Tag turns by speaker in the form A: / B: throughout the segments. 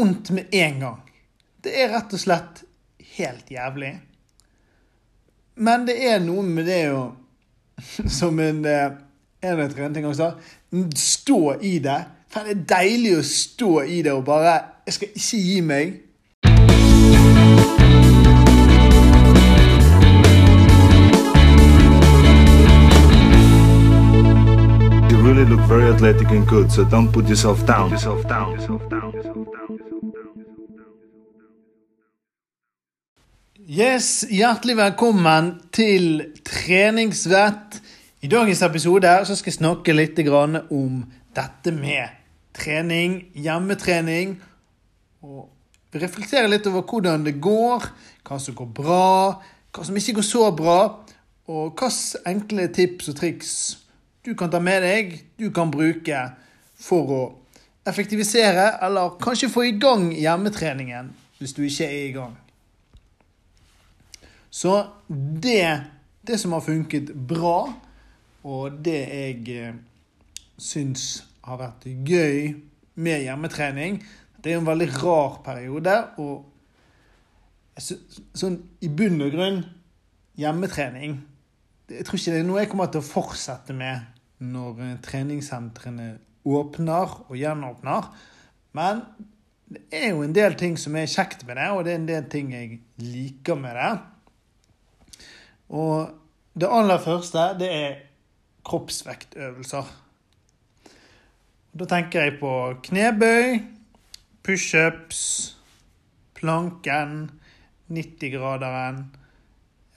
A: vondt med en gang. Det er rett og slett helt jævlig. Men det er noe med det å Som en eh, av trenerne en gang sa Stå i det. For det er deilig å stå i det og bare Jeg skal ikke gi meg.
B: You really look very athletic and good, so don't put yourself down. Yourself down.
A: Yes, Hjertelig velkommen til treningsvett. I dagens episode skal jeg snakke litt om dette med trening, hjemmetrening. Og reflektere litt over hvordan det går, hva som går bra, hva som ikke går så bra. Og hvilke enkle tips og triks du kan ta med deg, du kan bruke for å effektivisere, eller kanskje få i gang hjemmetreningen hvis du ikke er i gang. Så det, det som har funket bra, og det jeg eh, syns har vært gøy med hjemmetrening Det er en veldig rar periode, og sånn i bunn og grunn hjemmetrening Jeg tror ikke det er noe jeg kommer til å fortsette med når eh, treningssentrene åpner og gjenåpner. Men det er jo en del ting som er kjekt med det, og det er en del ting jeg liker med det. Og det aller første, det er kroppsvektøvelser. Da tenker jeg på knebøy, pushups, planken, 90-graderen.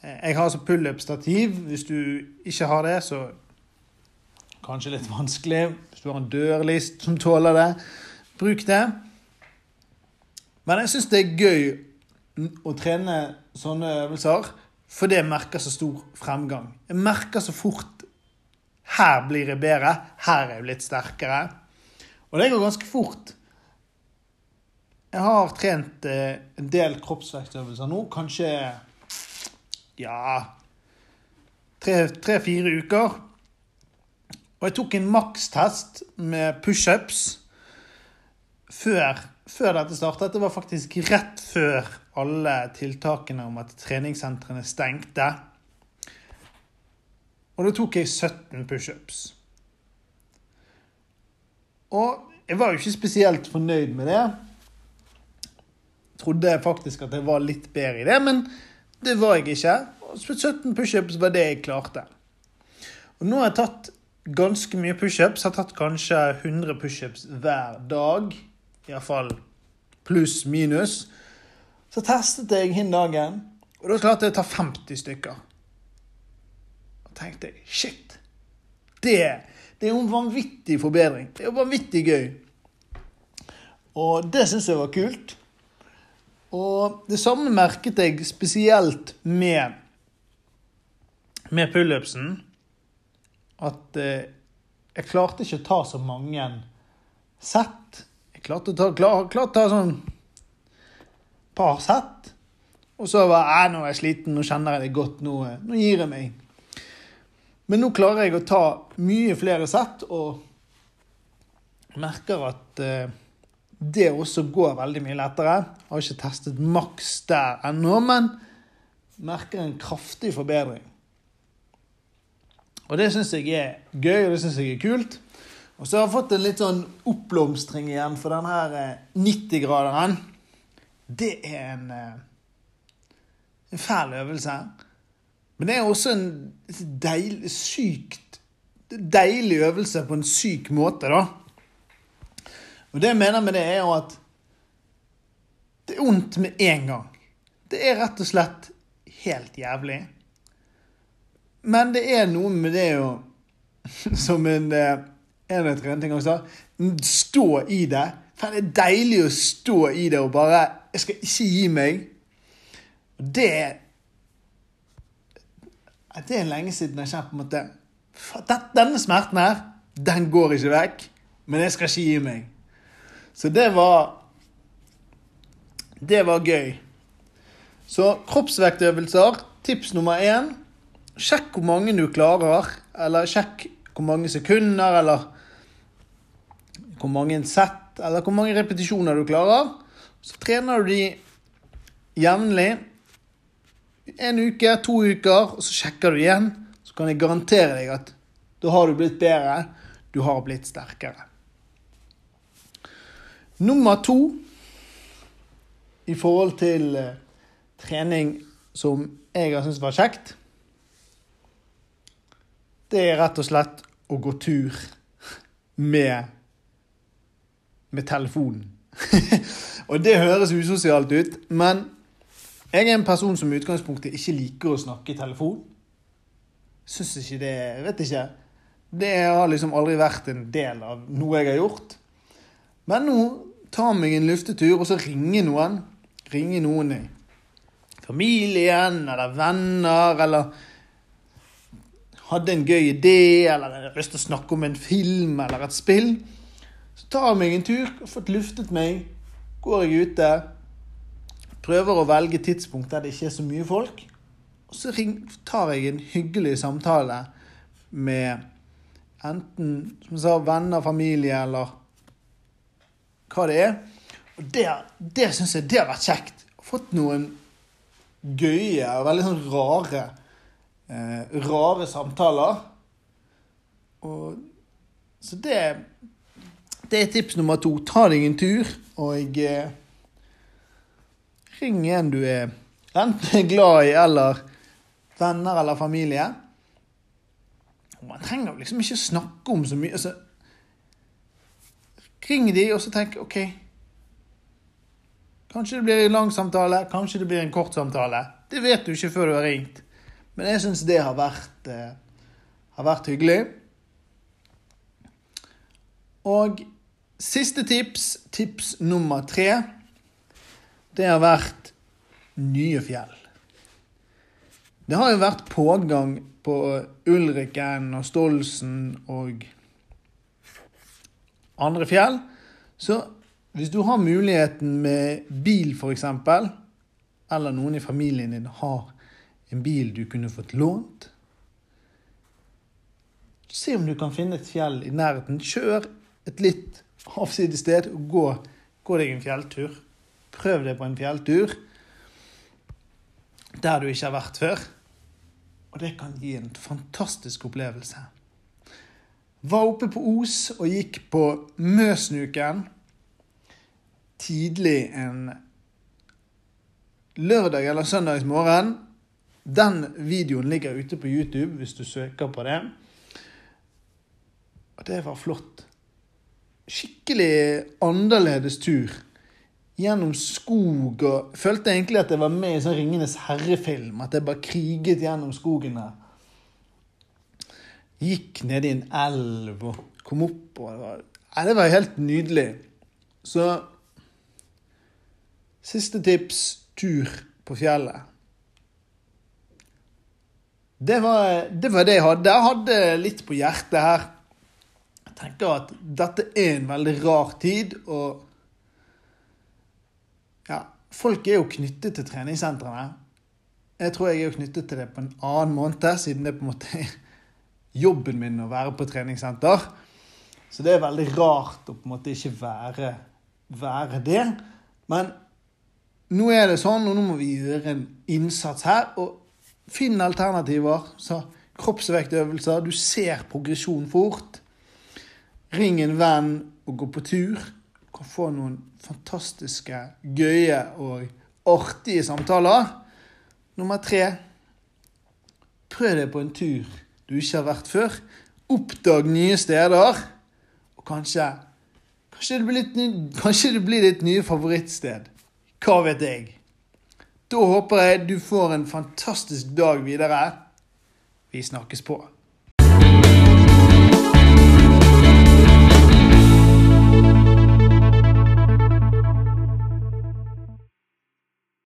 A: Jeg har altså pullup-stativ. Hvis du ikke har det, så kanskje litt vanskelig. Hvis du har en dørlist som tåler det, bruk det. Men jeg syns det er gøy å trene sånne øvelser, for det merker så stor fremgang. Jeg merker så fort her blir jeg bedre, her er jeg blitt sterkere. Og det går ganske fort. Jeg har trent eh, en del kroppsvektøvelser nå, kanskje ja tre-fire uker. Og jeg tok en makstest med pushups før, før dette startet. Det var faktisk rett før alle tiltakene om at treningssentrene stengte. Og da tok jeg 17 pushups. Og jeg var jo ikke spesielt fornøyd med det. Trodde faktisk at jeg var litt bedre i det, men det var jeg ikke. Og 17 pushups var det jeg klarte. Og nå har jeg tatt ganske mye pushups. Har tatt kanskje 100 pushups hver dag. Iallfall pluss minus. Så testet jeg hin dagen, og da klarte jeg å ta 50 stykker. Og tenkte jeg shit. Det, det er jo en vanvittig forbedring. Det er jo vanvittig gøy. Og det syns jeg var kult. Og det samme merket jeg spesielt med, med pullupsen. At eh, jeg klarte ikke å ta så mange sett. Jeg klarte å ta, klar, klarte å ta sånn par sett. Og så var jeg nå er jeg sliten, nå kjenner jeg det godt, nå, nå gir jeg meg. Men nå klarer jeg å ta mye flere sett, og merker at eh, det også går veldig mye lettere. Jeg Har ikke testet maks der ennå, men merker en kraftig forbedring. Og det syns jeg er gøy, og det syns jeg er kult. Og så har jeg fått en litt sånn oppblomstring igjen for denne eh, 90-graderen. Det er en, eh, en fæl øvelse. Men det er også en deilig, sykt deilig øvelse på en syk måte, da. Og det jeg mener med det, er jo at det er vondt med en gang. Det er rett og slett helt jævlig. Men det er noe med det å Som en, eh, en av trenerne en gang sa Stå i det. Det er deilig å stå i det og bare Jeg skal ikke gi meg. Og det Det er lenge siden jeg har kjent på en måte "Faen, Denne smerten her, den går ikke vekk. Men jeg skal ikke gi meg. Så det var Det var gøy. Så kroppsvektøvelser, tips nummer én. Sjekk hvor mange du klarer, eller sjekk hvor mange sekunder, eller hvor mange sett, eller hvor mange repetisjoner du klarer. Så trener du de jevnlig. En uke, to uker, og så sjekker du igjen. Så kan jeg garantere deg at da har du blitt bedre. Du har blitt sterkere. Nummer to i forhold til eh, trening som jeg har syntes var kjekt, det er rett og slett å gå tur med, med telefonen. og det høres usosialt ut, men jeg er en person som i utgangspunktet ikke liker å snakke i telefon. Syns ikke det Vet ikke. Det har liksom aldri vært en del av noe jeg har gjort. Men nå tar meg en luftetur, og så ringer noen. Ringer noen i familien eller venner, eller hadde en gøy idé, eller hadde lyst til å snakke om en film eller et spill. Så tar jeg meg en tur, fått luftet meg, går jeg ute. Prøver å velge tidspunkt der det ikke er så mye folk. Og så tar jeg en hyggelig samtale med enten som sa, venner, familie eller hva det er. Og det, det syns jeg det har vært kjekt. Fått noen gøye og veldig sånn rare eh, rare samtaler. Og, så det, det er tips nummer to. Ta deg en tur, og eh, ring en du er enten glad i, eller venner eller familie. Man trenger liksom ikke snakke om så mye. Altså, ring de, og så tenk OK. Kanskje det blir en lang samtale, kanskje det blir en kort samtale. Det vet du ikke før du har ringt. Men jeg syns det har vært, eh, har vært hyggelig. Og siste tips, tips nummer tre, det har vært nye fjell. Det har jo vært pågang på Ulriken og Stolsen og andre fjell. Så hvis du har muligheten med bil, f.eks., eller noen i familien din har en bil du kunne fått lånt Se om du kan finne et fjell i nærheten. Kjør et litt avsides sted gå, gå deg en fjelltur. Prøv deg på en fjelltur der du ikke har vært før. Og det kan gi en fantastisk opplevelse. Var oppe på Os og gikk på Møsnuken tidlig en lørdag eller søndags morgen. Den videoen ligger ute på YouTube hvis du søker på det. Og det var flott. Skikkelig annerledes tur. Gjennom skog og Følte egentlig at jeg var med i sånn Ringenes herre-film. At jeg bare kriget gjennom skogen der. Gikk ned i en elv og kom opp og det var, ja, det var helt nydelig. Så Siste tips tur på fjellet. Det var, det var det jeg hadde. Jeg hadde litt på hjertet her. Tenker at dette er en veldig rar tid, og ja, folk er jo knyttet til treningssentrene. Jeg tror jeg er jo knyttet til det på en annen måned, siden det på en måte er jobben min å være på treningssenter. Så det er veldig rart å på en måte ikke være, være det. Men nå er det sånn, og nå må vi gjøre en innsats her. Og finn alternativer. Så kroppsvektøvelser. Du ser progresjon fort. Ring en venn og gå på tur. Du kan få noen fantastiske, gøye og artige samtaler. Nummer tre prøv deg på en tur du ikke har vært før. Oppdag nye steder. Og kanskje, kanskje, det, blir litt, kanskje det blir ditt nye favorittsted. Hva vet jeg? Da håper jeg du får en fantastisk dag videre. Vi snakkes på.